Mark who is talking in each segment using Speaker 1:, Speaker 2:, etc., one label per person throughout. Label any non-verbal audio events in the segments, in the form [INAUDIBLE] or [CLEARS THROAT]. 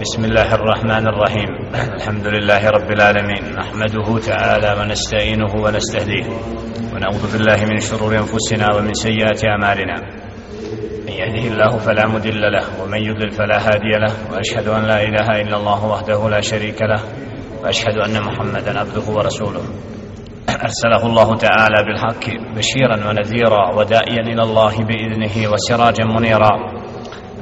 Speaker 1: بسم الله الرحمن الرحيم. [CLEARS THROAT] الحمد لله رب العالمين. نحمده تعالى ونستعينه ونستهديه. ونعوذ بالله من شرور أنفسنا ومن سيئات أعمالنا. من يهده الله فلا مضل له ومن يضلل فلا هادي له. وأشهد أن لا إله إلا الله وحده لا شريك له. وأشهد أن محمدا عبده ورسوله. [CLEARS THROAT] أرسله الله تعالى بالحق بشيرا ونذيرا وداعيا إلى الله بإذنه وسراجا منيرا.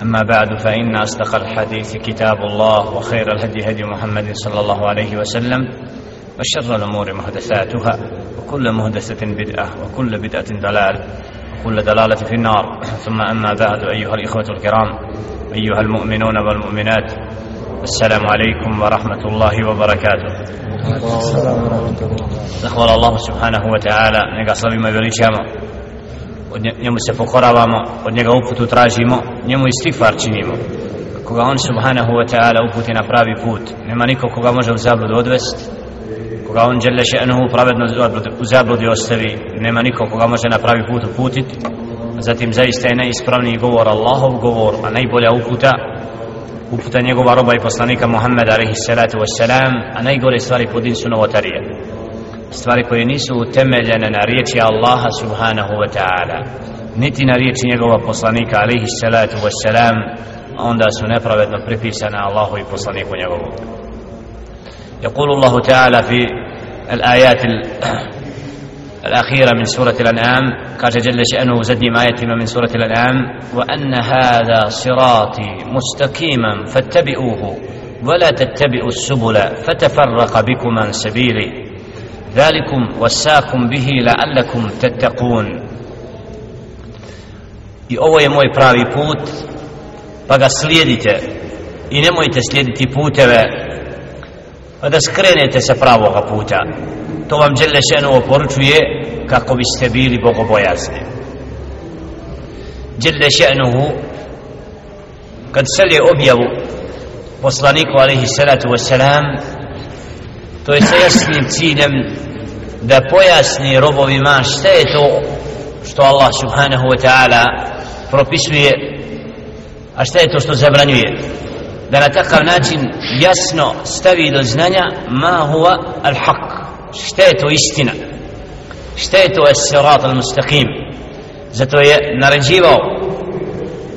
Speaker 1: أما بعد فإن أصدق الحديث كتاب الله وخير الهدي هدي محمد صلى الله عليه وسلم وشر الأمور محدثاتها وكل محدثة بدعة وكل بدعة دلال وكل دلالة في النار. [CLEARS THROAT] ثم أما بعد أيها الإخوة الكرام أيها المؤمنون والمؤمنات السلام عليكم ورحمة الله وبركاته. Zahvala Allah subhanahu wa ta'ala, njega slavimo i veličamo, od njemu se pokoravamo, od njega uputu tražimo, njemu istighfar činimo. Koga on subhanahu wa ta'ala uputi na pravi put, nema niko koga može u zabludu odvesti koga on žele še'nuhu pravedno u zabludi ostavi, nema niko koga može na pravi put uputiti. Zatim zaista je najispravniji govor Allahov govor, a najbolja uputa uputa njegova roba i poslanika Muhammeda alaihi salatu wassalam, a najgore stvari po din su novotarije stvari koje nisu utemeljene na riječi Allaha subhanahu wa ta'ala niti na riječi njegova poslanika alaihi salatu wassalam onda su nepravedno pripisane Allahu i poslaniku njegovu يقول الله تعالى في الآيات الأخيرة من سورة الأنعام قال جل شأنه زدي ما يتم من سورة الأنعام وأن هذا صراطي مستقيما فاتبعوه ولا تتبعوا السبل فتفرق بكم عن سبيلي ذلكم وساكم به لعلكم تتقون i ovo je moj pravi put pa ga slijedite i nemojte slijediti puteve pa da skrenete sa pravoga puta to vam Đele Šenovo poručuje kako biste bili bogobojazni Đele Šenovu kad šalje objavu poslaniku alaihi salatu wasalam to je sa jasnim ciljem da pojasni robovima šta je to što Allah subhanahu wa ta'ala propisuje a šta je to što zabranjuje. Da na takav način jasno stavi do znanja ma huwa al haq šta je to istina? Šta je to as-sirat al-mustaqim? Zato je naređivao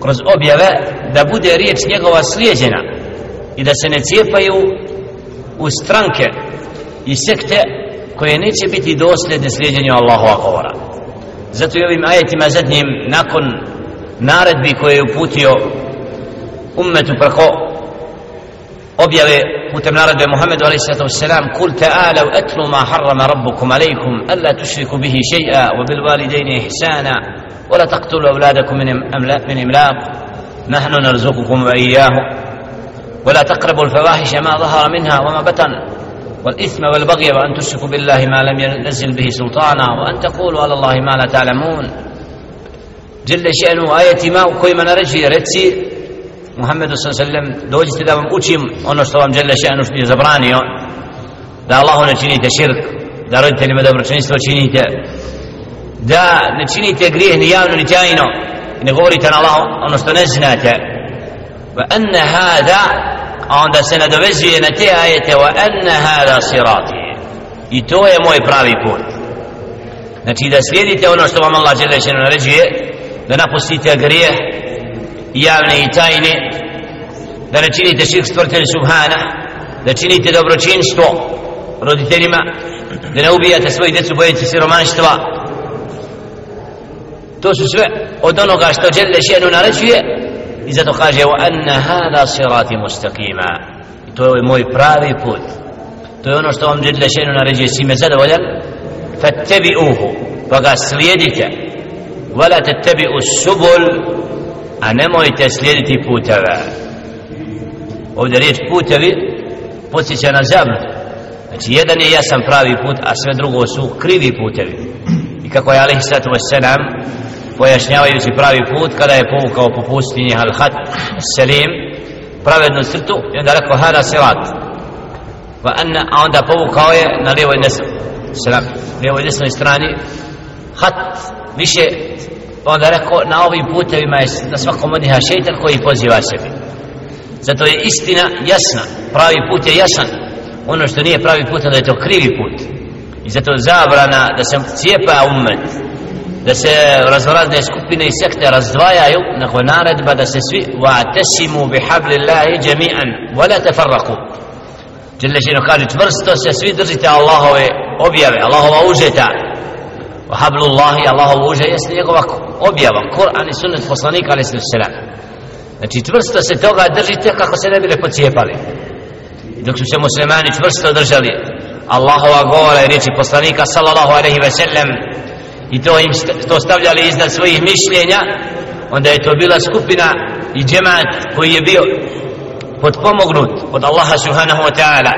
Speaker 1: kroz objave da bude riječ njegova slijeđena i da se ne cijepaju u stranke i sekte koje neće biti dosljedne slijedjenju Allahova govora zato i ovim ajetima zadnjim nakon naredbi koje je uputio ummetu preko objave putem naredbe Muhammedu alaihi sallatu wassalam kul ta'alav etlu ma harrama rabbukum alaikum alla tušriku bihi še'a wa bil walidejni ihsana ولا تقتلوا أولادكم من من إملاق نحن نرزقكم وإياه ولا تقربوا الفواحش ما ظهر منها وما بطن والإثم والبغي وأن تشركوا بالله ما لم ينزل به سلطانا وأن تقولوا على الله ما لا تعلمون. جل شأنه آية ما كوي من رجي رتسي. محمد صلى الله عليه وسلم دوجت دا وم أتيم وأن جل شأنه في زبراني. دا الله نتيني تشرك دا رجت لما دبر شنستو تشينيت دا نتيني تقريه نيانو نتاينو. نغوري تنالله أن وأن هذا a onda se nadovezuje na te ajete wa anna hada sirati. I to je moj pravi put. Znači da slijedite ono što vam Allah Đelešenu naređuje da napustite grijeh javne i tajne da ne činite širk stvrtelj subhana da činite dobročinstvo roditeljima da ne ubijate svoji djecu bojeći siromaštva. To su sve od onoga što Đelešenu naređuje i zato kaže wa anna hada sirati mustaqima. I to je moj pravi put. To je ono što vam Jalla šenu naređuje. Si me zadovoljan? Fattabi'uhu. Pa ga slijedite. Wala tattabi'u subul. A nemojte slijediti puteve. Ovdje riječ putevi podsjeća na zabludu znači jedan je jasan pravi put a sve drugo su krivi putevi. I kako je alaihi sallatu wassalam pojašnjavajući pravi put kada je povukao po pustinji Al-Had Selim pravednu crtu i onda rekao hada sirat. Va anna, a onda povukao je na lijevoj desnoj selam, lijevoj desnoj strani hat više. Pa onda rekao na ovim putevima je na svakom od njih šeitan koji poziva sebi. Zato je istina jasna pravi put je jasan. Ono što nije pravi put onda je to krivi put. I zato zabrana da se cijepa umet da se razvorazne skupine i sekte razdvajaju nakon naredba da se svi wa'tasimu bihablillahi jami'an wa la tafarraqu Đelešinu kaže čvrsto se svi držite Allahove objave Allahova užeta. Wa hablullahi Allahova uže jeste njegova objava Kur'an i sunnet poslanika alaih sallam znači čvrsto se toga držite kako se ne bile pocijepali. Dok su se muslimani čvrsto držali Allahova govora i riječi poslanika sallallahu alaihi ve sellem i to im to stavljali iznad svojih mišljenja onda je to bila skupina i džemat koji je bio podpomognut od Allaha subhanahu wa ta'ala.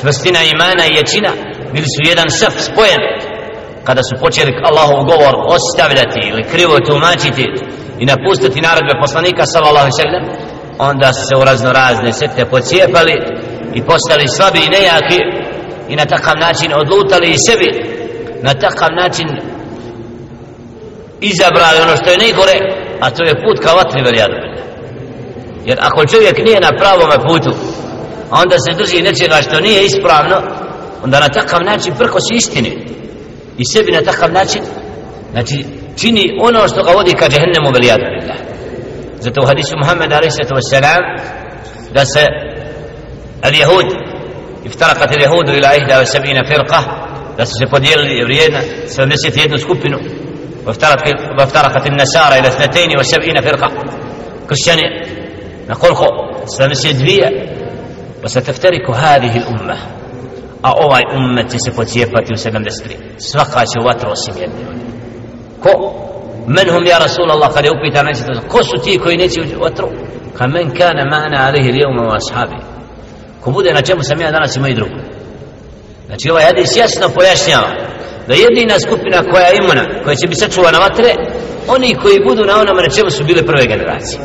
Speaker 1: Čvrstina imana i jačina bili su jedan saf spojen kada su počeli Allahov govor ostavljati ili krivo tumačiti i napustiti naredbe poslanika sallallahu sallam onda su se u razno razne sekte pocijepali i postali slabi i nejaki i na takav način odlutali i sebi na takav način izabrali ono što je najgore a to je put ka vatri veljadu jer ako čovjek nije na pravom putu a onda se drži nečega što nije ispravno onda na takav način prkosi istini i sebi na takav način znači čini ono što ga vodi ka džehennemu veljadu zato u hadisu Muhammed a.s. da se al-jehud iftarakat al-jehudu ila ihda wa sabina firqa da su se podijelili vrijedna 71 skupinu وافترقت وافترقت النسارى إلى اثنتين وسبعين فرقة كالسنة نقول خو سنسد بيا وستفترق هذه الأمة a ovaj ummet će se pocijepati u 70 svaka će vatra osim jedne ko? men hum ja Rasul Allah kada je upita nećete ko su ti koji neće u vatru? ka men kana ma'na alihi lijevma u ashabi ko bude na čemu sam ja danas i moji drugi znači ovaj hadis jasno pojašnjava da jedina skupina koja je imuna koja će biti sačuvana vatre oni koji budu na onome na čemu su bile prve generacije.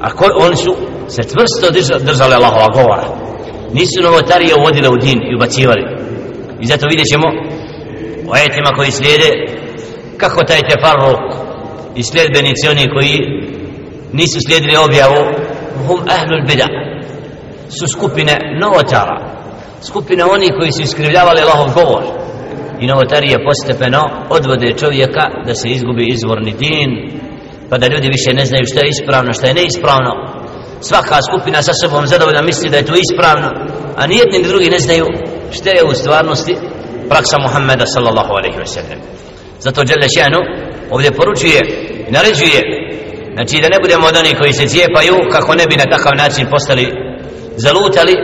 Speaker 1: A ko, oni su se tvrsto držali Allahova govora. Nisu novotarije uvodile u din i ubacivali. I zato vidjet ćemo u ajetima koji slijede kako taj tefarruk i sljedbenici oni koji nisu slijedili objavu hum ahlul bida su skupine novotara. Skupine oni koji su iskrivljavali Allahov govor i novotarije postepeno odvode čovjeka da se izgubi izvorni din pa da ljudi više ne znaju što je ispravno što je neispravno. Svaka skupina sa sobom zadovoljna misli da je to ispravno a nijedni ni drugi ne znaju što je u stvarnosti praksa Muhammeda sallallahu alaihi wa sallam. Zato Đele Šanu ovdje poručuje i naređuje znači da ne budemo od onih koji se cijepaju kako ne bi na takav način postali zalutali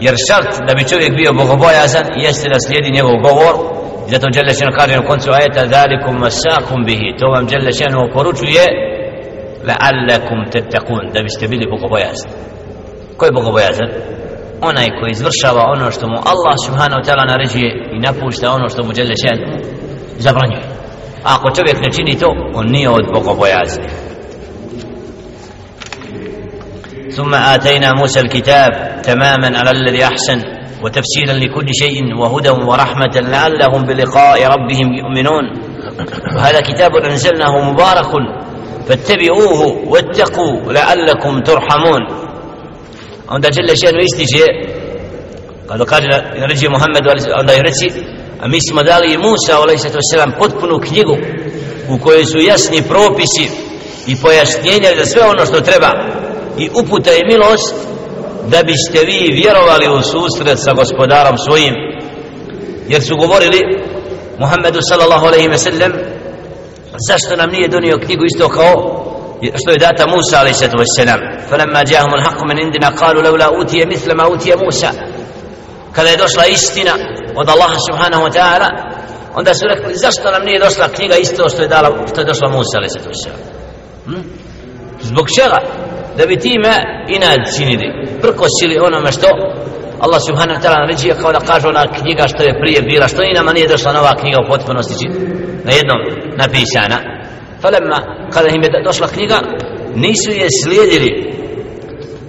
Speaker 1: jer šart da bi čovjek bio bogobojazan jeste da slijedi njegov govor zato Đele Šanu kaže na koncu ajeta zalikum masakum bihi to vam Đele Šanu poručuje la'allakum tettakun da biste bili bogobojazan ko je bogobojazan? onaj koji izvršava ono što mu Allah subhanahu wa ta'ala naređuje i napušta ono što mu Đele Šanu zabranjuje a ako čovjek ne čini to on nije od bogobojaznih ثم آتينا موسى الكتاب تماما على الذي أحسن وتفسيرا لكل شيء وهدى ورحمة لعلهم بلقاء ربهم يؤمنون وهذا كتاب أنزلناه مبارك فاتبعوه واتقوا لعلكم ترحمون عند جل شأنه يستجي قالوا قال رجي محمد عند يرسي a mi smo dali Musa a.s. potpunu knjigu u kojoj su jasni propisi i pojašnjenja za sve ono što treba i uputa i milost da biste vi vjerovali u susret sa gospodarom svojim. Jer su govorili Muhammedu sallallahu alaihi ve sellem zašto nam nije donio knjigu isto kao što je data Musa alaihi sallatu ve sellem? Falamma jahum alhaq min indina qalu laula utiya mithla ma utiya Musa. Kada je došla istina od Allaha subhanahu wa ta'ala onda su rekli zašto nam nije došla knjiga isto što je dala što je došla Musa alaihi sallatu ve sellem? Hm? zbog čega? Da bi time inad činili prkosili onome što Allah subhanahu ta'ala naređuje kao da kaže ona knjiga što je prije bila što i nama nije došla nova knjiga u potpunosti na jednom napisana falemma kada im je došla knjiga nisu je slijedili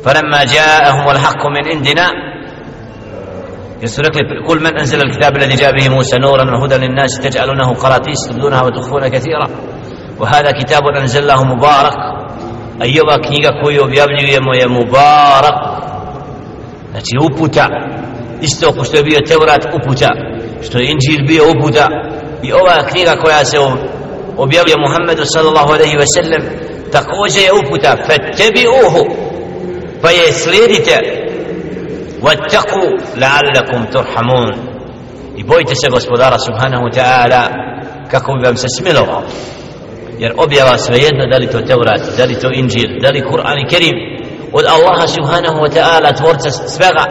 Speaker 1: falemma jaahum al haqqu min indina al kitab alladhi jaa bihi Musa nuran wa hudan lin nas taj'alunahu qaratis tubdunaha wa tukhfuna kathira وهذا كتاب أنزلناه مبارك a i ova knjiga koju objavljujemo je Mubarak. Znači uputa. Isto ako što je bio Tevrat uputa. Što je Inđil bio uputa. I ova knjiga koja se objavlja Muhammedu sallallahu alaihi ve sellem također je uputa. Fattebi uhu pa je slijedite. Vattaku la'allakum turhamun. I bojite se gospodara subhanahu ta'ala kako bi vam se smilovao jer objava svejedno da li to Teurat, da li to Inđir, da li Kur'an i Kerim. Od Allaha subhanahu wa ta'ala tvorca svega.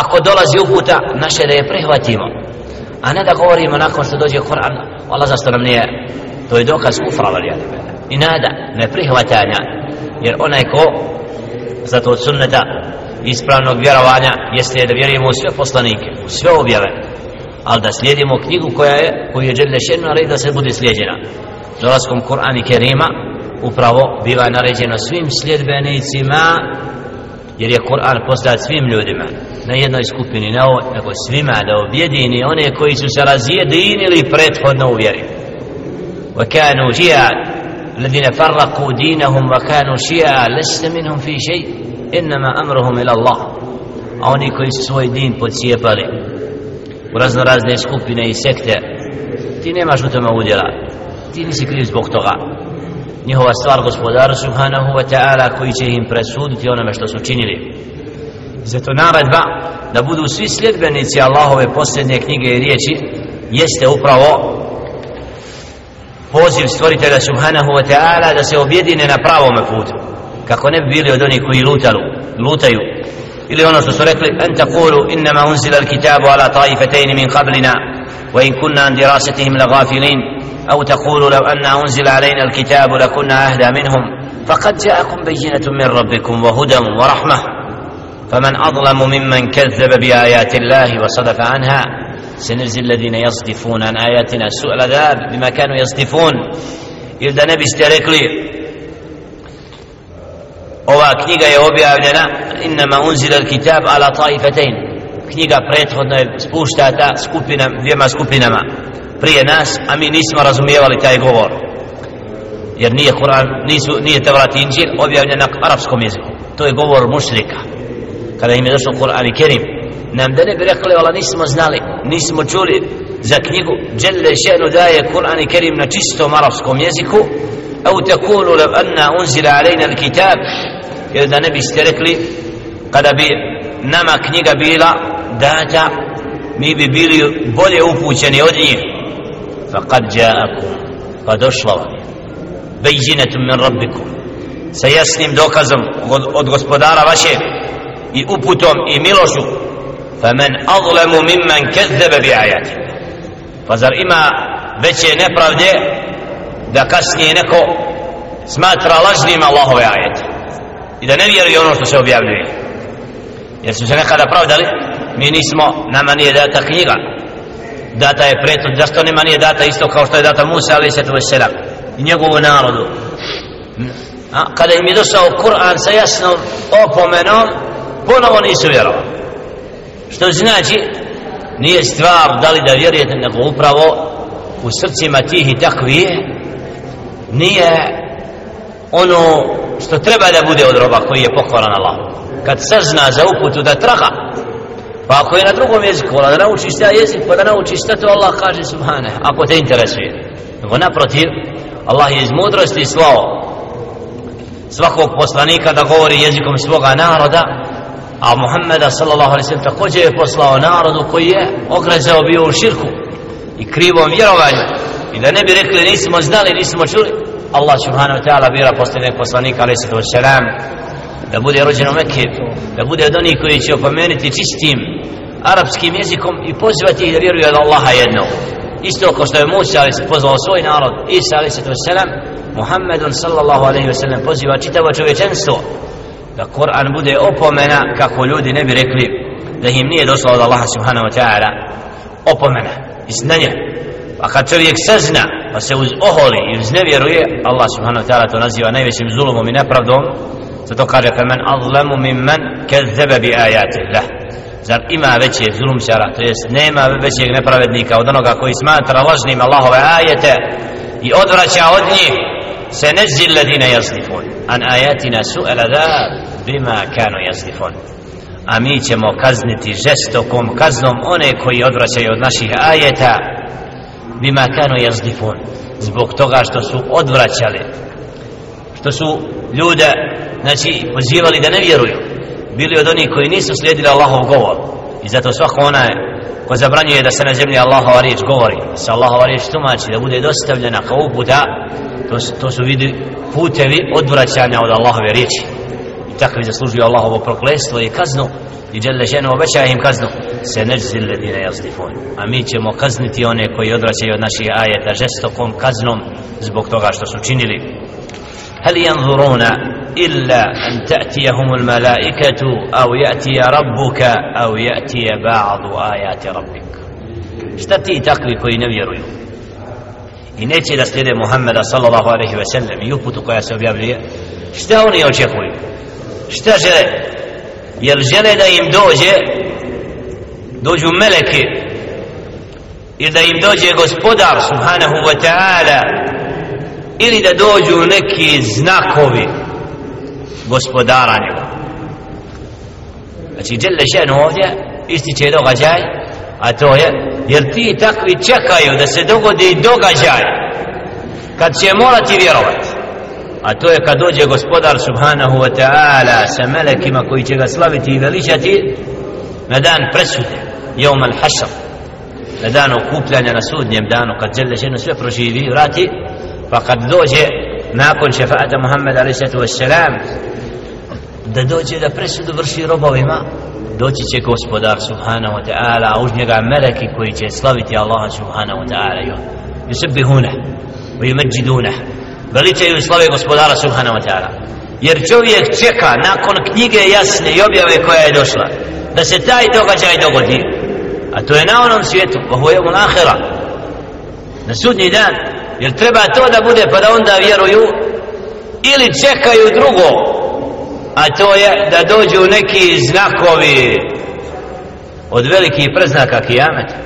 Speaker 1: Ako dolazi uputa naše da je prihvatimo. A ne da govorimo nakon što dođe Kur'an Allah zašto nam nije? To je dokaz kufra vali i nada ne prihvatanja jer onaj ko zato od sunneta ispravnog vjerovanja jeste da vjerujemo u sve poslanike u sve objave. Ali da slijedimo knjigu koja je koju je Đele Šenu ali da se bude slijedjena dolaskom Kur'an i Kerima upravo biva naređeno svim sljedbenicima jer je Kur'an poslat svim ljudima na jednoj skupini na ovoj, nego svima da objedini one koji su se razjedinili prethodno u vjeri وكانوا شيعا الذين فرقوا دينهم وكانوا شيعا لست منهم في شيء إنما أمرهم إلى الله a oni koji su svoj din podcijepali u razno razne skupine i sekte ti nemaš u tome udjela ti nisi kriv zbog toga. Njihova stvar gospodara subhanahu wa ta'ala koji će im presuditi onome što su činili. Zato naredba da budu svi sljedbenici Allahove posljednje knjige i riječi jeste upravo poziv stvoritelja subhanahu wa ta'ala da se objedine na pravome putu kako ne bi bili od onih koji lutalu, lutaju. Ili ono što su rekli en takulu innama unzila alkitabu ala taifatayn min qablina wa in kunna an la laghafilin أو تقول لو أن أنزل علينا الكتاب لكنا أهدى منهم فقد جاءكم بينة من ربكم وهدى ورحمة. فمن أظلم ممن كذب بآيات الله وصدف عنها سنرزي الذين يصدفون عن آياتنا سوء العذاب بما كانوا يصدفون. إذا نبي استركلي ova knjiga je objavljena innama unzila kitab ala taifatain knjiga prethodno je spuštata skupina, dvijema skupinama. Prije nas, a mi nismo razumijevali taj govor. Jer nije Kur'an, nisu, nije Tevrat i Inđil objavljen na arapskom jeziku. To je govor mušrika. Kada im je došao Kur'an i Kerim, nam da ne bi rekli, ala nismo znali, nismo čuli za knjigu, Đelle še'nu daje Kur'an i Kerim na čistom arapskom jeziku, au tekulu lev anna unzila alejna al kitab, jer da ne biste rekli, kada bi nama knjiga bila data, mi bi bili bolje upućeni od njih, فقد جاءكم قد أشلوا بينة من ربكم سيسلم دوكزم od gospodara vaše i uputom i milošu فمن أظلم ممن كذب بآياته فزر ima veće nepravde da kasnije neko smatra lažnim Allahove ajete i da ne vjeruje ono što se objavljuje jer su se nekada pravdali mi nismo, nama nije data knjiga data je pretud, zašto nema nije data isto kao što je data Musa ali se tvoj selam i njegovu narodu? A, kada im je došao Kur'an sa jasnom opomenom ponovo nisu vjerovali. Što znači nije stvar da li da vjerujete nego upravo u srcima tih i takvi nije ono što treba da bude od roba koji je pokoran Allah kad sazna za uputu da traga Pa ako je na drugom jeziku, da naučiš taj jezik, pa da naučiš šta to Allah kaže subhane, ako te interesuje. Nego naprotiv, Allah je iz mudrosti slao svakog poslanika da govori jezikom svoga naroda, a Muhammeda sallallahu alaihi sallam također je poslao narodu koji je ogrezao bio u širku i krivom vjerovanju. I da ne bi rekli nismo znali, nismo čuli, Allah subhanahu wa ta'ala bira posljednog poslanika alaihi sallam da bude rođen u Mekke, da bude od onih koji će opomenuti čistim arapskim jezikom i pozivati ih da vjeruju da Allaha jedno. Isto kao što je Musa ali se pozvao svoj narod, Isa ali se to selam, Muhammedun sallallahu alaihi wasallam poziva čitavo čovječenstvo da Kur'an bude opomena kako ljudi ne bi rekli da im nije došlo od Allaha subhanahu wa ta'ala opomena i znanje. A kad čovjek sazna pa se uz oholi i uz nevjeruje, Allah subhanahu wa ta'ala to naziva najvećim zulumom i nepravdom, zato kaže fa men azlamu min men kezzebe bi ajati lah zar ima veće zulumčara to jest nema većeg nepravednika od onoga koji smatra lažnim Allahove ajete i odvraća od njih سنجزي الذين يصدفون عن آياتنا سوء العذاب بما كانوا يصدفون a mi ćemo kazniti žestokom kaznom one koji odvraćaju od naših ajeta bima kanu jazdifun zbog toga što su odvraćali. Što su ljude znači pozivali da ne vjeruju. Bili od onih koji nisu slijedili Allahov govor. I zato svako onaj ko zabranjuje da se na zemlji Allahova riječ govori da se Allahova riječ tumači da bude dostavljena kao uputa to, to su vidi putevi odvraćanja od Allahove riječi takvi zaslužuju Allahovo proklestvo i kaznu i dželle ženu obećaje im kaznu se neđzi ledine jazdifun a mi ćemo kazniti one koji odvraćaju od naših ajeta žestokom kaznom zbog toga što su činili هل ينظرون إلا أن تأتيهم الملائكة أو يأتي ربك أو يأتي بعض آيات ربك šta ti takvi koji ne vjeruju i neće da slijede Muhammeda sallallahu alaihi ve sellem i uputu koja se objavljuje šta oni očekuju šta žele? Jel žele da im dođe dođu meleke ili da im dođe gospodar subhanahu wa ta'ala ili da dođu neki znakovi gospodara njega? Znači dželle šenu ovdje ističe događaj a to je jer ti takvi čekaju da se dogodi događaj kad će morati vjerovati a to je kad dođe gospodar subhanahu wa ta'ala sa melekima koji će ga slaviti i veličati na dan presude jom al hašar na dan okupljanja na sudnjem danu kad žele ženu sve proživi i vrati pa kad dođe nakon šefaata Muhammed a.s. da dođe da presudu vrši robovima doći će gospodar subhanahu wa ta'ala a uz njega meleki koji će slaviti Allaha subhanahu wa ta'ala yusabihuna wa veličaju i slave gospodara subhanahu wa ta'ala. Jer čovjek čeka nakon knjige jasne i objave koja je došla da se taj događaj dogodi. A to je na onom svijetu ovo je ahira na sudnji dan jer treba to da bude pa da onda vjeruju ili čekaju drugo a to je da dođu neki znakovi od velikih preznaka kijameta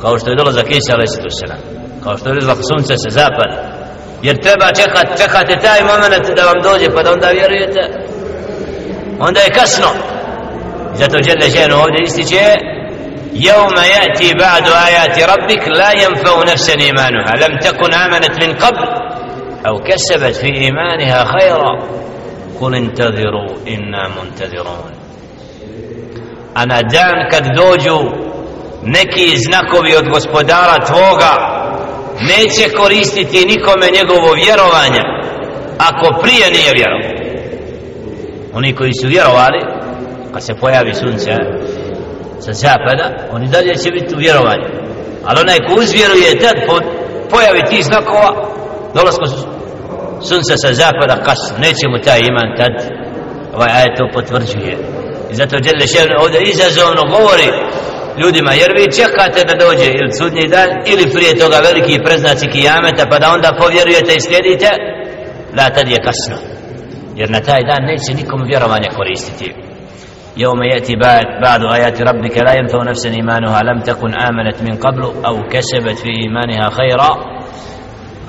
Speaker 1: kao što je dolazak Isa a.s. kao što je dolazak sunce se zapada. Jer treba čekat, čekate taj moment da vam dođe pa da onda vjerujete onda je kasno zato žele ženu ovdje ističe يوم يأتي بعد آيات ربك لا ينفع نفسا إيمانها لم تكن آمنت من قبل أو كسبت في إيمانها خيرا قل انتظروا إنا منتظرون أنا دان kad dođu neki znakovi od gospodara tvoga neće koristiti nikome njegovo vjerovanje ako prije nije vjerovao. Oni koji su vjerovali kad se pojavi sunce sa zapada oni dalje će biti u vjerovanju. Ali onaj ko uzvjeruje tad po, pojavi tih znakova dolazko sunce sa zapada kasno. Neće mu taj iman tad. Ovaj ajet to potvrđuje. I zato Đele Ševne ovdje izazovno govori ljudima jer vi čekate da dođe ili sudnji dan ili prije toga veliki preznaci kijameta pa da onda povjerujete i slijedite da tad je kasno jer na taj dan neće nikom vjerovanje koristiti يوم يأتي بعد بعض آيات ربك لا ينفع نفسا إيمانها لم تكن آمنت من قبل أو كسبت في إيمانها خيرا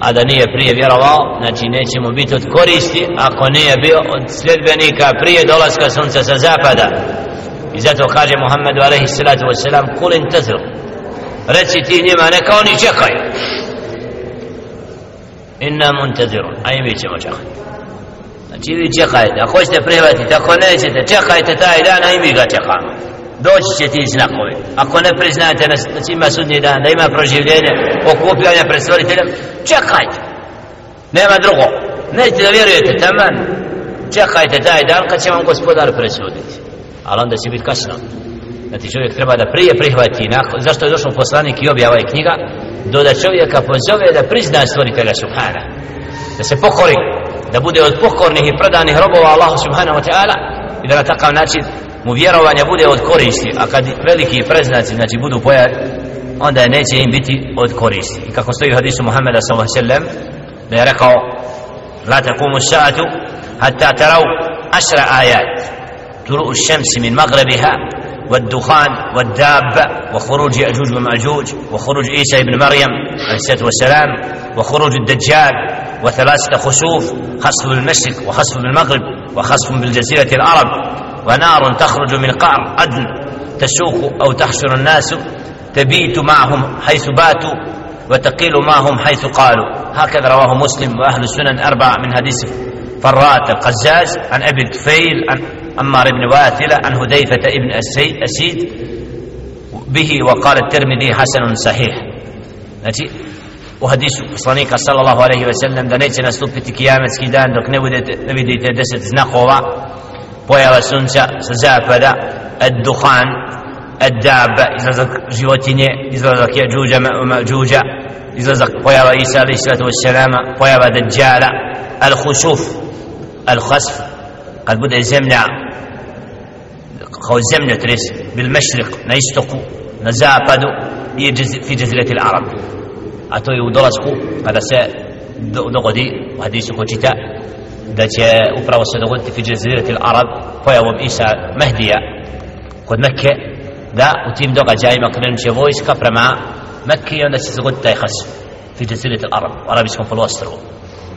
Speaker 1: a da nije prije vjerovao znači neće mu biti od koristi ako nije bio od sljedbenika prije dolaska sunca sa zapada I zato kaže Muhammedu alaihi salatu wa salam Kul intazir Reci ti njima neka oni čekaju. Inna muntazirun. A i mi ćemo čekati. Znači vi čekajte. Ako hoćete prihvatiti Ako nećete čekajte taj dan A i mi ga čekamo. Doći će ti znakovi. Ako ne priznajete da znači ima sudnji dan Da ima proživljenje Okupljanja pred stvoriteljem Čekajte. Nema drugo. Nećete da vjerujete taman. Čekajte taj dan kad će vam gospodar presuditi ali onda će biti kasno. Znači čovjek treba da prije prihvati nakon, zašto je došao poslanik i objava ovaj je knjiga do da čovjeka pozove da prizna stvoritelja Subhana. Da se pokori da bude od pokornih i predanih robova Allahu Subhanahu wa ta'ala i da na takav način mu vjerovanje bude od koristi. A kad veliki preznaci znači budu pojavi onda neće im biti od koristi. I kako stoji u hadisu Muhammeda sallallahu alaihi sallam da je rekao la takumu sa'atu hatta tarau ašra ajat طلوع الشمس من مغربها والدخان والدابة وخروج يأجوج ومأجوج وخروج عيسى ابن مريم عليه الصلاة والسلام وخروج الدجال وثلاثة خسوف خسف بالمشرق وخسف بالمغرب وخسف بالجزيرة العرب. ونار تخرج من قعر عدن تسوق أو تحشر الناس. تبيت معهم حيث باتوا وتقيل معهم حيث قالوا. هكذا رواه مسلم وأهل السنن أربعة من حديث فراءة القزاز عن أبي الكفيل عن أمار بن واثلة عن هديفة بن أسيد به وقال الترمذي حسن صحيح. نتي؟ وحديث صنيك صلى الله عليه وسلم دا نيتنا ستوبت كيامت كيدان دوك نبدت نبدت دست نقوة بويا وسنسا سزافدا الدخان الداب إزلزك جيوتيني إزلزك يجوج ومأجوج إزلزك بويا وإيسا عليه الصلاة والسلام بويا ودجال الخسوف. Al-khasf kad bude zemlja kao zemlja tres bil mešriq na istoku na zapadu i fi jazirati al-arab a to je u dolasku kada se dogodi u hadisu ko čita da će upravo se dogoditi fi jazirati al-arab pojavom Isa Mehdija kod Mekke da u tim događajima krenut će vojska prema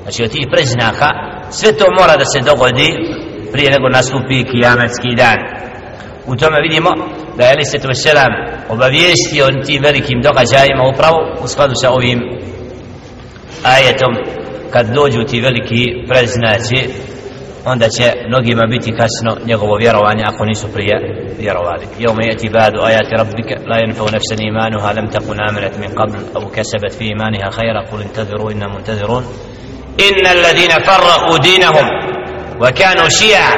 Speaker 1: Mekke i onda će se dogoditi taj has fi jazirati al-arab u arabijskom poluostrovu znači od tih preznaka sve to mora da se dogodi prije nego nastupi kijametski dan u tome vidimo da je Elisetu Veselam obavijestio o tim velikim događajima upravo u skladu sa ovim ajetom kad dođu ti veliki preznaci onda će mnogima biti kasno njegovo vjerovanje ako nisu prije vjerovali يوم يأتي بعد آيات ربك لا ينفع نفسا إيمانها لم تكن آمنت من قبل أو كسبت في إيمانها خيرا قل انتظروا إنا منتظرون إن الذين فرقوا دينهم وكانوا شيعا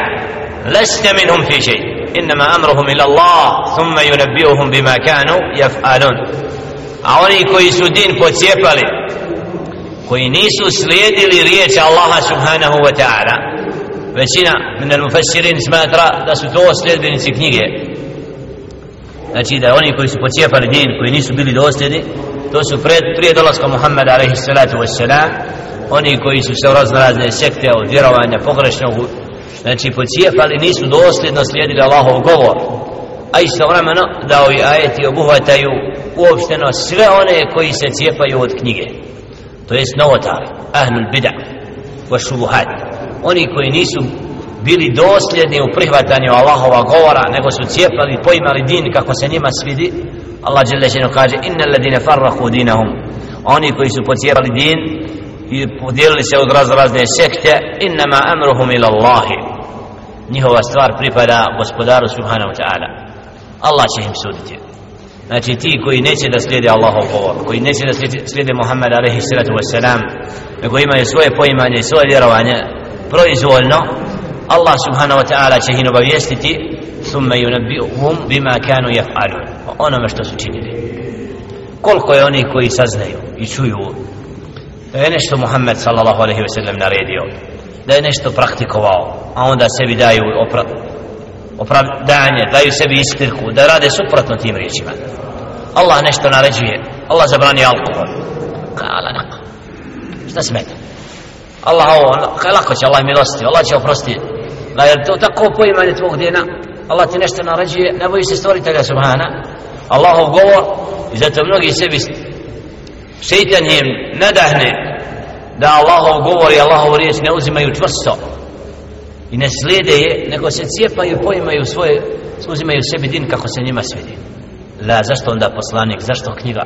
Speaker 1: لست منهم في شيء إنما أمرهم إلى الله ثم ينبئهم بما كانوا يفعلون a oni koji su din pocijepali koji nisu slijedili riječ Allaha subhanahu wa ta'ala većina min al mufassirin smatra da su to sljedbenici knjige znači da oni koji su pocijepali din koji nisu bili dosljedni to su pred, prije dolaska Muhammeda alaihi salatu wassalam oni koji su se u raznorazne sekte od vjerovanja pogrešnog znači pocijepali nisu dosljedno slijedili Allahov govor. A istovremeno da ovi ajeti obuhvataju uopšteno sve one koji se cijepaju od knjige. To jest novotari ahlul bida wa šubuhat oni koji nisu bili dosljedni u prihvatanju Allahova govora nego su cijepali poimali din kako se njima svidi Allah dželle kaže innal ladine farrahu dinahum. Oni koji su pocijepali din i podijelili se od raz razne sekte innama amruhum ila Allahi. Njihova stvar pripada gospodaru subhanahu ta'ala. Allah će im suditi. Znači ti koji neće da slijede Allahov govor koji neće da slijede Muhammed alaihi sallatu wasalam nego imaju svoje poimanje i svoje vjerovanje proizvoljno Allah subhanahu wa ta'ala će ih obavijestiti thumma yunabbi'uhum bima kanu yaf'alun. Onome što su činili. Koliko je oni koji saznaju i čuju da je nešto Muhammed sallallahu alaihi ve sellem naredio da je nešto praktikovao a onda sebi daju opra opravdanje daju sebi iskirku da rade suprotno tim riječima. Allah nešto naređuje Allah zabrani alkohol. Kala nak šta smeta? Allah ovo ono, kaj lako će Allah milosti Allah će oprosti da je to tako poimanje tvog djena? Allah ti nešto naređuje ne boji se stvoritelja subhana. Allahov govor i zato mnogi sebi šeitan im nadahne da Allahov govor i Allahov riječ ne uzimaju čvrsto i ne slijede je nego se cijepaju poimaju svoje uzimaju sebi din kako se njima svidi la zašto onda poslanik zašto knjiga?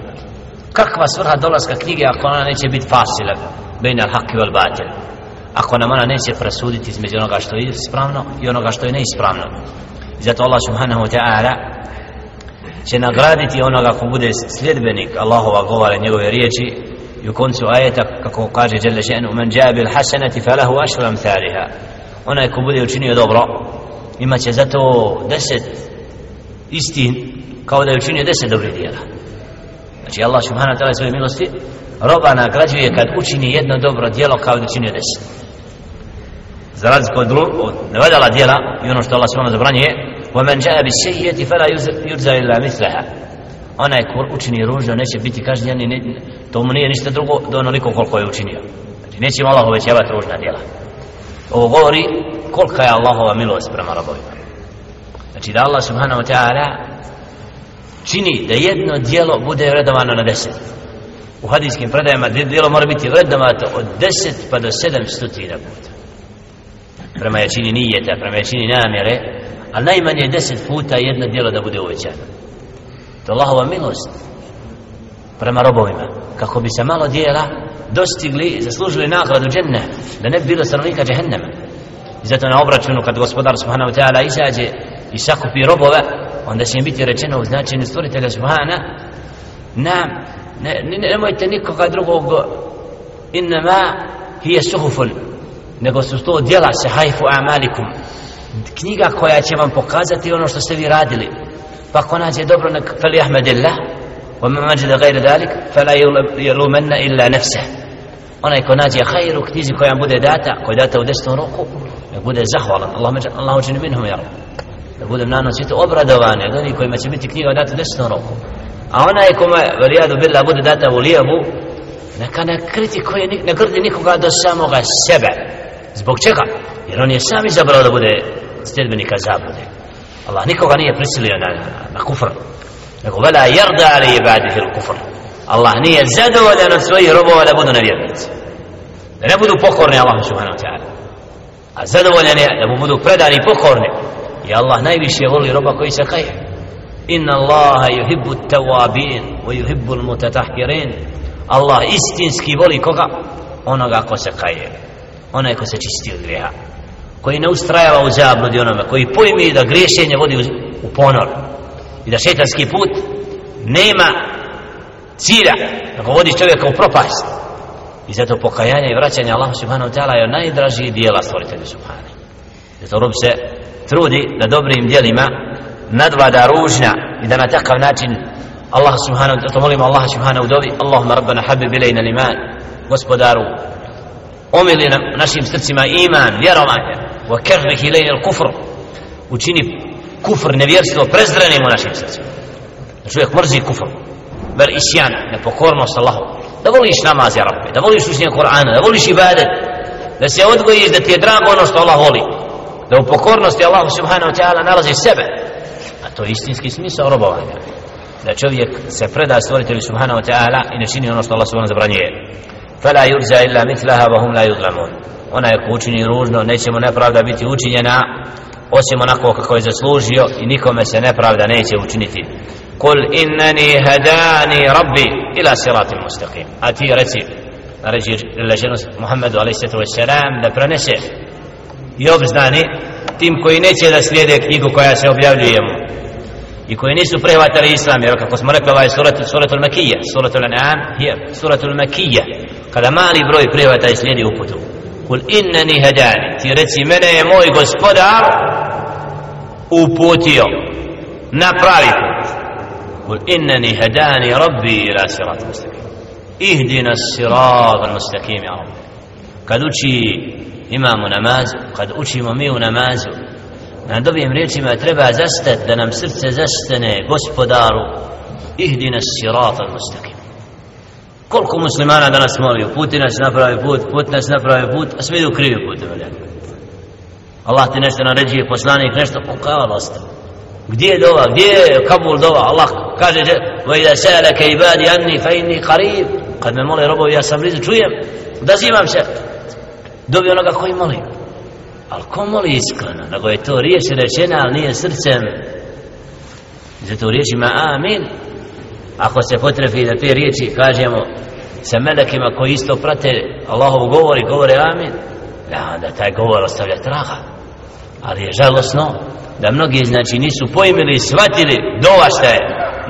Speaker 1: Kakva svrha dolaska knjige ako ona neće biti fasila bejna al-haqi wal-batil ako nam ona neće presuditi između onoga što je ispravno i onoga što je neispravno. I zato Allah subhanahu wa ta'ala će nagraditi onoga ko bude sljedbenik Allahova govora njegove riječi i u koncu ajeta kako kaže Jelle še'nu man jabil hasanati falahu ašru amthaliha onaj ko bude učinio dobro imaće zato deset istin kao da je učinio deset dobrih dijela znači Allah subhanahu wa ta'ala svoje milosti roba nagrađuje kad učini jedno dobro dijelo kao da učinio deset za razliku od, od nevedala dijela i ono što Allah subhanahu zabranjuje ومن جاء بالسيئة فلا يرزى إلا مثلها onaj ko učini ružno neće biti kažnjen ne, to mu nije ništa drugo do onoliko koliko je učinio. Znači neće Allah uvećavati ružna djela. Ovo govori kolika je Allahova milost prema robovima. Znači da Allah subhanahu wa ta'ala čini da jedno djelo bude vredovano na deset. U hadijskim predajama djelo mora biti vrednovato od 10 pa do sedam stotina puta. Prema jačini nijeta, prema jačini namjere ali najmanje 10 puta jedno djelo da bude uvećano to Allahova milost prema robovima kako bi se malo dijela dostigli i zaslužili nagradu dženne da ne bi bilo stanovnika džehennema. I zato na obračunu kad gospodar subhanahu ta'ala izađe i sakupi robove onda će im biti rečeno u značenju stvoritelja subhana nam ne, ne, nemojte nikoga drugog innama hije suhufun. Nego su to djela se hajfu amalikum. Knjiga koja će vam pokazati ono što ste vi radili. فقنات دبر فليحمد الله ومن مجد غير ذلك فلا يلومن إلا نفسه. أنا يكون هذا خير وكتيزي كوين بودة داتا كوين داتا ودستون روكو يبودة زخوالا الله مجد الله مجد منهم يا رب. يقول من أنه سيتو أبرا دواني دوني كوين ما تبيت كتيغة داتا دستون روكو أنا يكون ولياد بالله بودة داتا وليابو. نكنا نكرد نيكو قادو سامو غا سبع. زبوك چكا يرون يسامي زبرا دا بودة ستدبني كذاب بودة. Allah nikoga nije prisilio na, na, kufr nego vela jerda ali ibadihi il kufr Allah nije zadovoljan od svojih robova da budu nevjernici da ne budu pokorni Allah subhanahu wa ta'ala a zadovoljan je da mu budu predani i pokorni i Allah najviše voli roba koji se kaje inna Allaha yuhibbu tawabin wa yuhibbu al-mutatahhirin Allah istinski voli koga onoga ko se kaje onaj ko se čisti od grijeha koji ne ustrajava u zabludi onome koji pojmi da griješenje vodi u ponor i da šetanski put nema cilja da ga vodi čovjeka u propast. I zato pokajanje i vraćanje Allah subhanahu wa ta'ala je najdražiji dijela stvoritelju subhanahu. Zato rob se trudi da dobrim dijelima nadvlada ružnja i da na takav način Allah subhanahu wa ta'ala molimo Allah subhanahu wa ta'ala Allahumma rabbana habib ilajna liman gospodaru omili nam našim srcima iman, vjerovanje. وكره kerrih الكفر kufr učini kufr, nevjerstvo prezrenim u našim srcima. Da čovjek mrzi kufr. Ber isjan, nepokornost da voliš namaz ja rabbi, da voliš učenje Kur'ana da voliš ibadet. Da se odgojiš da ti je drago ono što Allah voli. Da u pokornosti Allah subhanahu wa ta'ala nalazi sebe. A to je istinski smisao robovanja. Da čovjek se preda stvoritelju subhanahu wa ta'ala i ne čini ono što Allah subhanahu zabranjuje. Fala yurza illa mitlaha wa hum la onaj ona je ko učini ružno nećemo nepravda biti učinjena osim onako kako je zaslužio i nikome se nepravda neće učiniti. Kul innani hadani rabbi ila siratim mustaqim. A ti reci reći leženu Muhammedu a.s. da prenese i obznani tim koji neće da slijede knjigu koja se objavljuje mu. I koji nisu prihvatali islam jer kako smo rekli ovaj surat, suratul makija suratul an'am je suratul makija. Kada mali broj prihvata i slijedi uputu kul inneni hedani ti reci mene je moj gospodar uputio na pravi put. Kul inneni hedani rabbi ila sirat mustaqim. Ihdina sirat mustaqim ja rabbi. Kad uči imamo namazu kad učimo mi u namazu na dobijim riječima treba zastat da nam srce zastane gospodaru. Ihdina sirat mustaqim koliko muslimana danas moli puti nas napravi put put nas napravi put a svi idu krivi put Allah ti nešto naređuje poslanik nešto pa pokavala ostalo gdje je dova? Gdje je Kabul dova? Allah kaže wa idha عِبَادِ ibadi anni قَرِيب qarib. Kad me mole robovi ja sam blizu čujem. Odazivam se. Dobi onoga koji moli. Ali ko moli iskreno? Nego je to riječ rečena ali nije srcem. Zato riječima amin ako se potrefi da te riječi kažemo sa melekima koji isto prate Allahov govor i govore amin da, onda taj govor ostavlja traga ali je žalosno da mnogi znači nisu pojmili i shvatili dova šta je.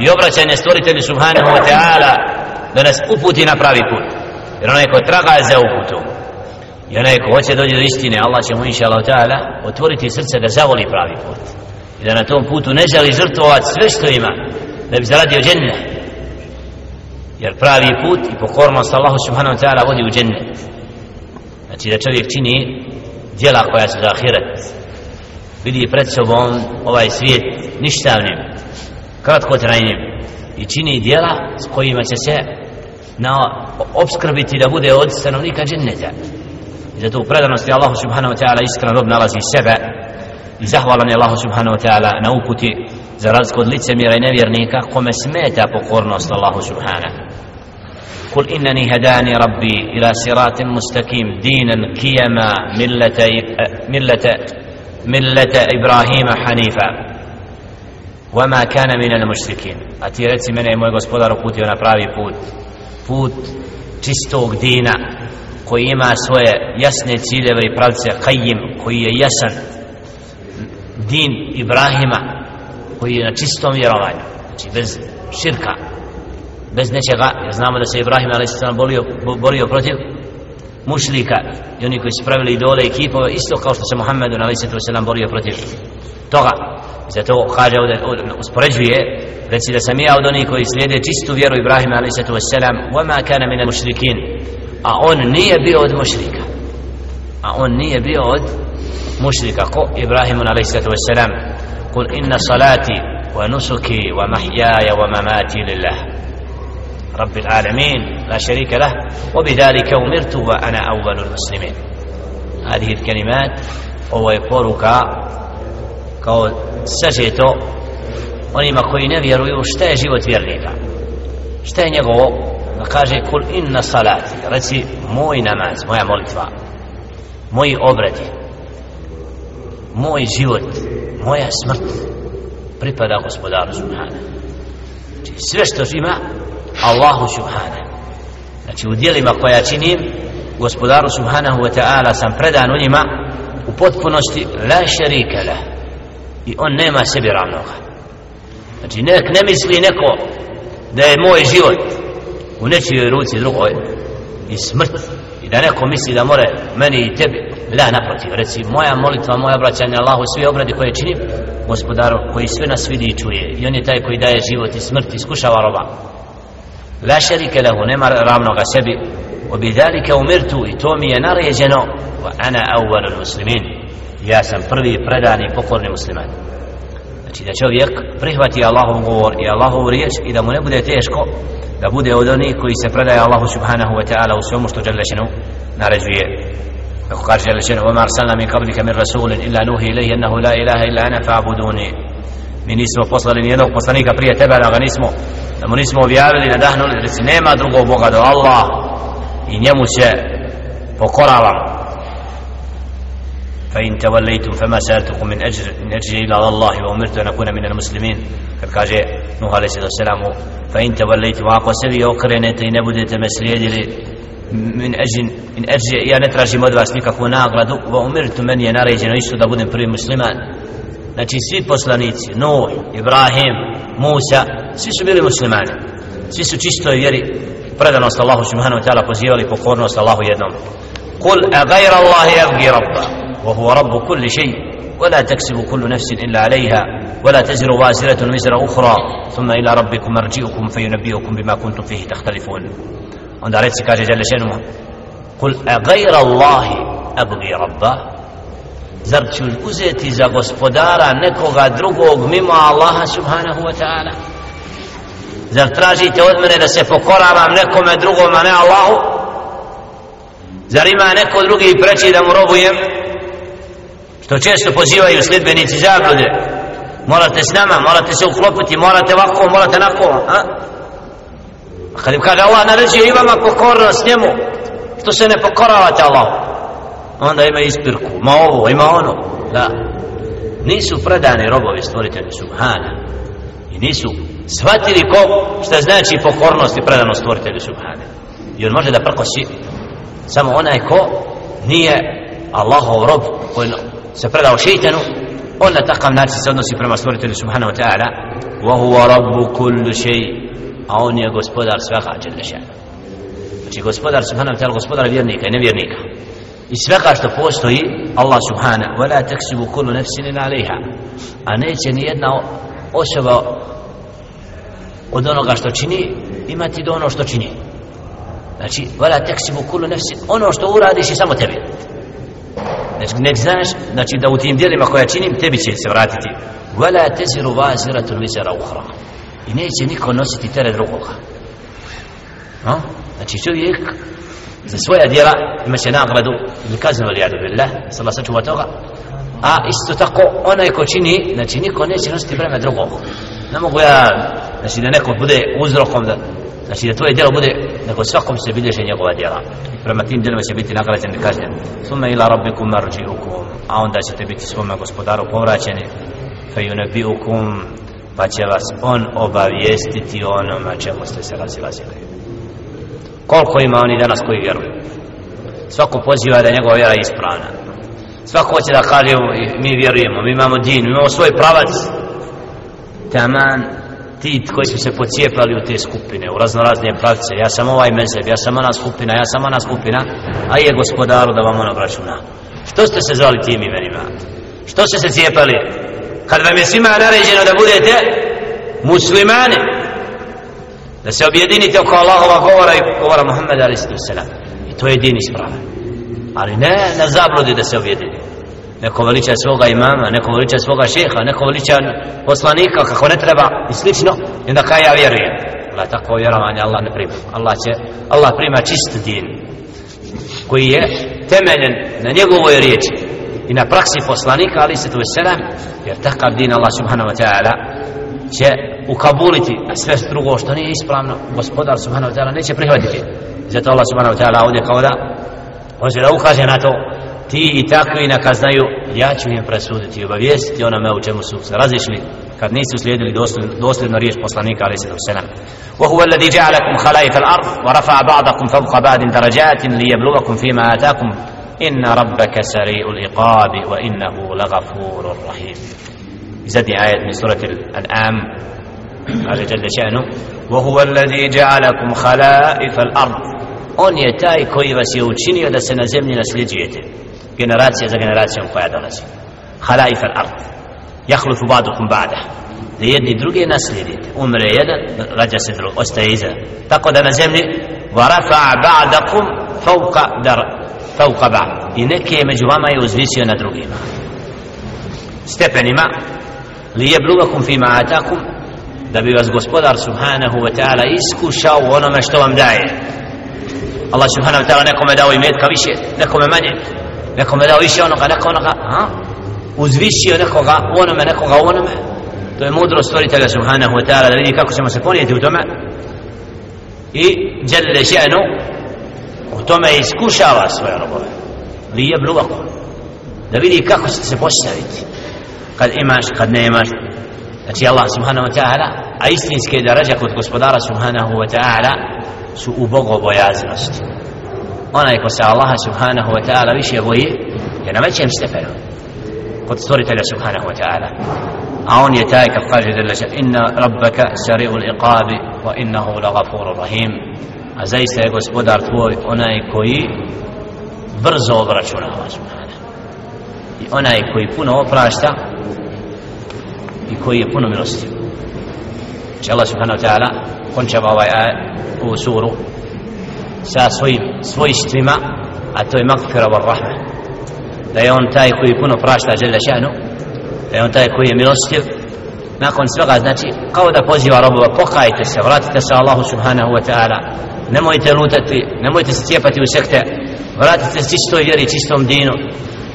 Speaker 1: I obraćanje stvoritelju subhanahu wa ta'ala da nas uputi na pravi put. Jer onaj ko traga je za uputom i onaj ko hoće dođe do istine Allah će mu inša Allah ta'ala otvoriti srce da zavoli pravi put. I da na tom putu ne želi žrtvovat sve što ima da bi zaradio dženne jer pravi put i pokornost Allahu subhanahu wa ta'ala vodi u džennet. Znači da čovjek čini djela koja su za ahiret. Vidi pred sobom ovaj svijet ništavnim kratko trajnim i čini djela s kojima će se na obskrbiti da bude od stanovnika dženneta. I zato u predanosti Allahu subhanahu wa ta'ala iskren rob nalazi sebe i zahvalan je Allahu subhanahu wa ta'ala na uputi za razliku od licemira i nevjernika kome smeta pokornost Allahu subhanahu. قل إنني هداني ربي إلى صراط مستقيم دينا قيما ملة ملة ملة إبراهيم حنيفا وما كان من المشركين أتي رتي من مoj gospodar uputio na pravi put put čistog dina koji ima svoje jasne ciljeve i pravce Qajim koji je jasan din Ibrahima koji je na čistom vjerovanju znači bez širka bez nečega jer znamo da se Ibrahim a.s. Borio, borio protiv mušlika i oni koji su pravili idole i kipove isto kao što se Muhammedu a.s. borio protiv toga zato kaže ovdje uspoređuje reci da sam ja od onih koji slijede čistu vjeru Ibrahima a.s. وَمَا كَانَ مِنَ الْمُشْرِكِينَ a on nije bio od mušrika a on nije bio od mušrika ko Ibrahimu a.s. قل إن صلاتي ونسكي ومحياي ومماتي لله رب العالمين لا شريك له وبذلك أمرت وأنا أول المسلمين هذه الكلمات هو يقولك kao sažeto onima koji ne vjeruju šta je život vjernika šta je njegovo da kaže kul inna salati reci moj namaz, moja molitva moji obredi moj život moja smrt pripada gospodaru subhana znači sve što ima Allahu subhanahu. Znači u dijelima koja činim gospodaru subhanahu wa ta'ala sam predan u njima u potpunosti la šerike la i on nema sebi ravnoga. Znači nek ne misli neko da je moj život u nečijoj ruci drugoj i smrt i da neko misli da more meni i tebi la naprotiv. Reci moja molitva moja obraćanja Allahu svi obradi koje činim gospodaru koji sve nas vidi i čuje. I on je taj koji daje život i smrt iskušava roba la šerike lehu nema ravnoga sebi obidalike umirtu i to mi je naređeno wa ana awwalul muslimin ja sam prvi predani pokorni musliman znači da čovjek prihvati Allahov govor i Allahovu riječ i da mu ne bude teško da bude od onih koji se predaje Allahu subhanahu wa ta'ala u svemu što Đalešenu naređuje kako kaže Đalešenu وَمَا أَرْسَلْنَا مِنْ قَبْلِكَ مِنْ رَسُولٍ إِلَّا نُوهِ إِلَيْهِ أَنَّهُ لَا إِلَهَ إِلَّا أَنَا فَعْبُدُونِ mi nismo poslali nijednog poslanika prije tebe da ga nismo da mu nismo objavili nadahnuli reci nema drugog Boga do Allah i njemu se pokoravam فإن توليتم فما سألتكم من أجر من أجر إلى الله وأمرت أن أكون من المسلمين kad kaže Nuh alaihi sallam fa in tawallaytum ako se vi okrenete i ne budete me slijedili min ajin in ajri ja ne tražim od vas nikakvu nagradu wa umirtu meni je naređeno isto da budem prvi musliman Znači svi poslanici Nuh, Ibrahim, Musa svi su bili muslimani. Svi su čistoj vjeri predanost Allahu subhanahu wa ta'ala pozivali pokornost Allahu jednom. قل أغير الله يبغي ربا وهو رب كل شيء ولا تكسب كل نفس إلا عليها ولا تزر وازرة وزر أخرى ثم إلى ربكم مرجعكم فينبئكم بما كنتم فيه تختلفون عند رأيت كاجة جل شأنه قل أغير الله أبغي ربا zar ću uzeti za gospodara nekoga drugog mimo Allaha subhanahu wa ta'ala? Zar tražite od mene da se pokoravam nekome drugom a ne Allahu? Zar ima neko drugi preći da mu robujem? Što često pozivaju sljedbenici zablude. Morate s nama, morate se uklopiti morate ovako, morate nako a? a kad im kaže Allah naređuje i vama pokornost njemu. Što se ne pokoravate Allahu? Onda ima ispirku, ima ovo, ima ono. Da. Nisu predani robovi stvoritelju subhana. I nisu shvatili ko šta znači pokornost i predanost stvoritelju subhana. I on može da prkosi samo onaj ko nije Allahov rob koji se predao šeitanu on na takav način se odnosi prema stvoritelju subhanahu wa ta'ala. Wa huwa rabbu kullu shay. A on je gospodar svega dželle znači gospodar subhanahu wa ta'ala gospodar vjernika i nevjernika i svega što postoji Allah subhanahu wa la taksibu kullu nafsin illa a neće ni jedna osoba od onoga što čini imati do ono što čini. Znači wala taksibu kullu nafsin ono što uradiš je samo tebi. Znači nek znaš znači da u tim djelima koja činim tebi će se vratiti. Wala taziru waziratun wizra ukhra. I neće niko nositi teret drugoga. No? znači čovjek za svoja djela imaće nagradu ili kaznu ili jadu billah sallah sačuva toga. A isto tako onaj ko čini znači niko neće nositi breme drugog. Ne mogu ja znači da neko bude uzrokom da znači da tvoje djelo bude nego svakom se bilježe njegova djela. Prema tim djelima će biti nagrađen i kažnjen sume ila rabbikum marji'ukum. A onda ćete biti svome gospodaru povraćeni. Fe yunabi'ukum pa će vas on obavijestiti onoma čemu ste se razilazili koliko ima oni danas koji vjeruju? Svako poziva da njegova vjera ispravna. Svako hoće da kaže mi vjerujemo, mi imamo din, mi imamo svoj pravac. Taman ti koji su se pocijepali u te skupine u razno razne pravce ja sam ovaj mezeb, ja sam ona skupina ja sam ona skupina a je gospodaru da vam ono računa što ste se zvali tim imenima? Što ste se cijepali? Kad vam je svima naređeno da budete muslimani da se objedinite oko Allahova govora i govora Muhammeda a.s. i to je din ispravan ali ne na zabludi da se objedini. Neko veliča svoga imama, neko veliča svoga šeha, neko veliča poslanika kako ne treba i slično. I onda kaj ja vjerujem? Allah tako vjerovanje Allah ne prima. Allah će, Allah prima čist din koji je temeljen na njegovoj riječi i na praksi poslanika ali se to je jer takav din Allah subhanahu wa ta'ala će ukabuliti a sve drugo što nije ispravno gospodar subhanahu wa ta'ala neće prihvatiti zato Allah subhanahu wa ta'ala ovdje kao da hoće da ukaže na to ti i takvi neka znaju ja ću im presuditi i obavijestiti onome u čemu su se razišli kad nisu slijedili dosljedno, dosljedno riječ poslanika se do selam وهو الذي جعلكم خلائف الأرض ورفع بعضكم فوق بعض درجات ليبلغكم فيما آتاكم إن ربك سريع العقاب وإنه لغفور رحيم زدي آية من سورة الأنعام قال جل شأنه وهو الذي جعلكم خلائف الأرض on je taj koji vas je učinio da se na zemlji nasljeđujete generacija za generacijom koja dolazi halaif al ard jahlufu badukum ba'da da jedni druge naslijedite umre jedan, rađa se drug, ostaje iza tako da na zemlji varafa ba'dakum fauka dar fauka ba'd i neke među vama je uzvisio na drugima stepenima je bluvakum fima atakum da bi vas gospodar subhanahu wa ta'ala iskušao onome što vam daje Allah subhanahu wa ta'ala nekome dao imetka više nekome manje nekome dao više onoga, neko onoga, ha? uzvišio nekoga u onome, nekoga u onome. To je mudro stvoritelja subhanahu wa ta'ala da vidi kako ćemo se ponijeti u tome. I djelile še'nu u tome iskušava svoje robove. Li je bluvako. Da vidi kako ćete se postaviti. Kad imaš, kad ne imaš. Znači Allah subhanahu wa ta'ala, a istinske darađa kod gospodara subhanahu wa ta'ala su u bogobojaznosti. Onaj ko se Allaha subhanahu wa ta'ala više boji je na većem stepenu kod stvoritelja subhanahu wa ta'ala. A on je taj kako kaže da ša inna rabbaka sari'u l'iqabi wa innahu lagafuru rahim. A zaista je gospodar tvoj onaj koji brzo obračunava subhanahu i onaj koji puno oprašta i koji je puno milosti. Će Allah subhanahu wa ta'ala končava ovaj ovu u suru sa svojim svojstvima a to je magfira wa rahma. Da je on taj koji puno prašta žele šanu da je on taj koji je milostiv. Nakon svega znači kao da poziva robova pokajte se vratite se Allahu subhanahu wa ta'ala. Nemojte lutati nemojte se cijepati u sekte. Vratite se čistoj vjeri čistom dinu.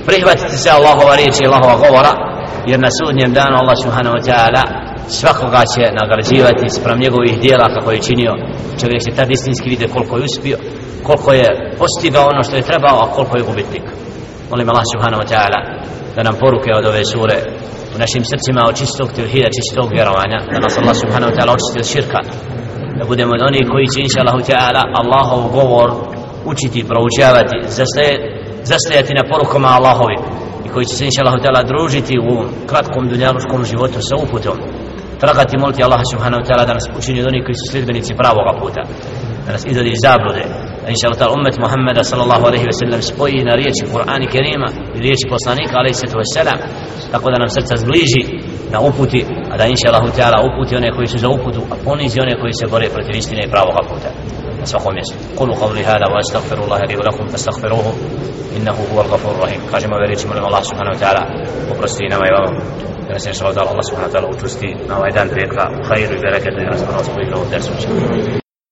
Speaker 1: Prihvatite se Allahova riječi i Allahova govora jer na sudnjem danu Allah subhanahu wa ta'ala svakoga će nagrađivati sprem njegovih dijela kako je činio. Čovjek će tad istinski vide koliko je uspio koliko je postigao ono što je trebao a koliko je gubitnik. Molim Allah subhanahu wa ta'ala da nam poruke od ove sure u našim srcima od čistog tevhida, čistog vjerovanja da nas Allah subhanahu wa ta'ala očisti od širka. Da budemo od onih koji će inša Allah ta'ala Allahov govor učiti, proučavati zastajati na porukama Allahovim koji će se inša Allah ta'ala družiti u kratkom dunjaluškom životu sa uputom. Tragati moliti Allah subhanahu wa ta'ala da nas učini od onih koji su sljedbenici pravoga puta. Da nas izvedi iz zablude. Da inša Allah ta'ala umet Muhammeda sallallahu alaihi wa sallam spoji na riječi Kur'ani Kerima i riječi poslanika alaihi sallatu wa sallam tako da nam srca zbliži na uputi a da inša Allah ta'ala uputi one koji su za uputu a ponizi one koji se bore protiv istine i pravoga puta svakom mjestu. Kulu qavli hada wa astaghfirullah li ulakum fastaghfiruhu innahu huwa al-ghafur rahim. Kažemo ove riječi molim Allah subhanahu wa ta'ala oprosti nama i vama. Da nas inša Allah subhanahu wa ta'ala učusti na ovaj dan petka u hajru i bereketu i nas prvo spojiti u dersu.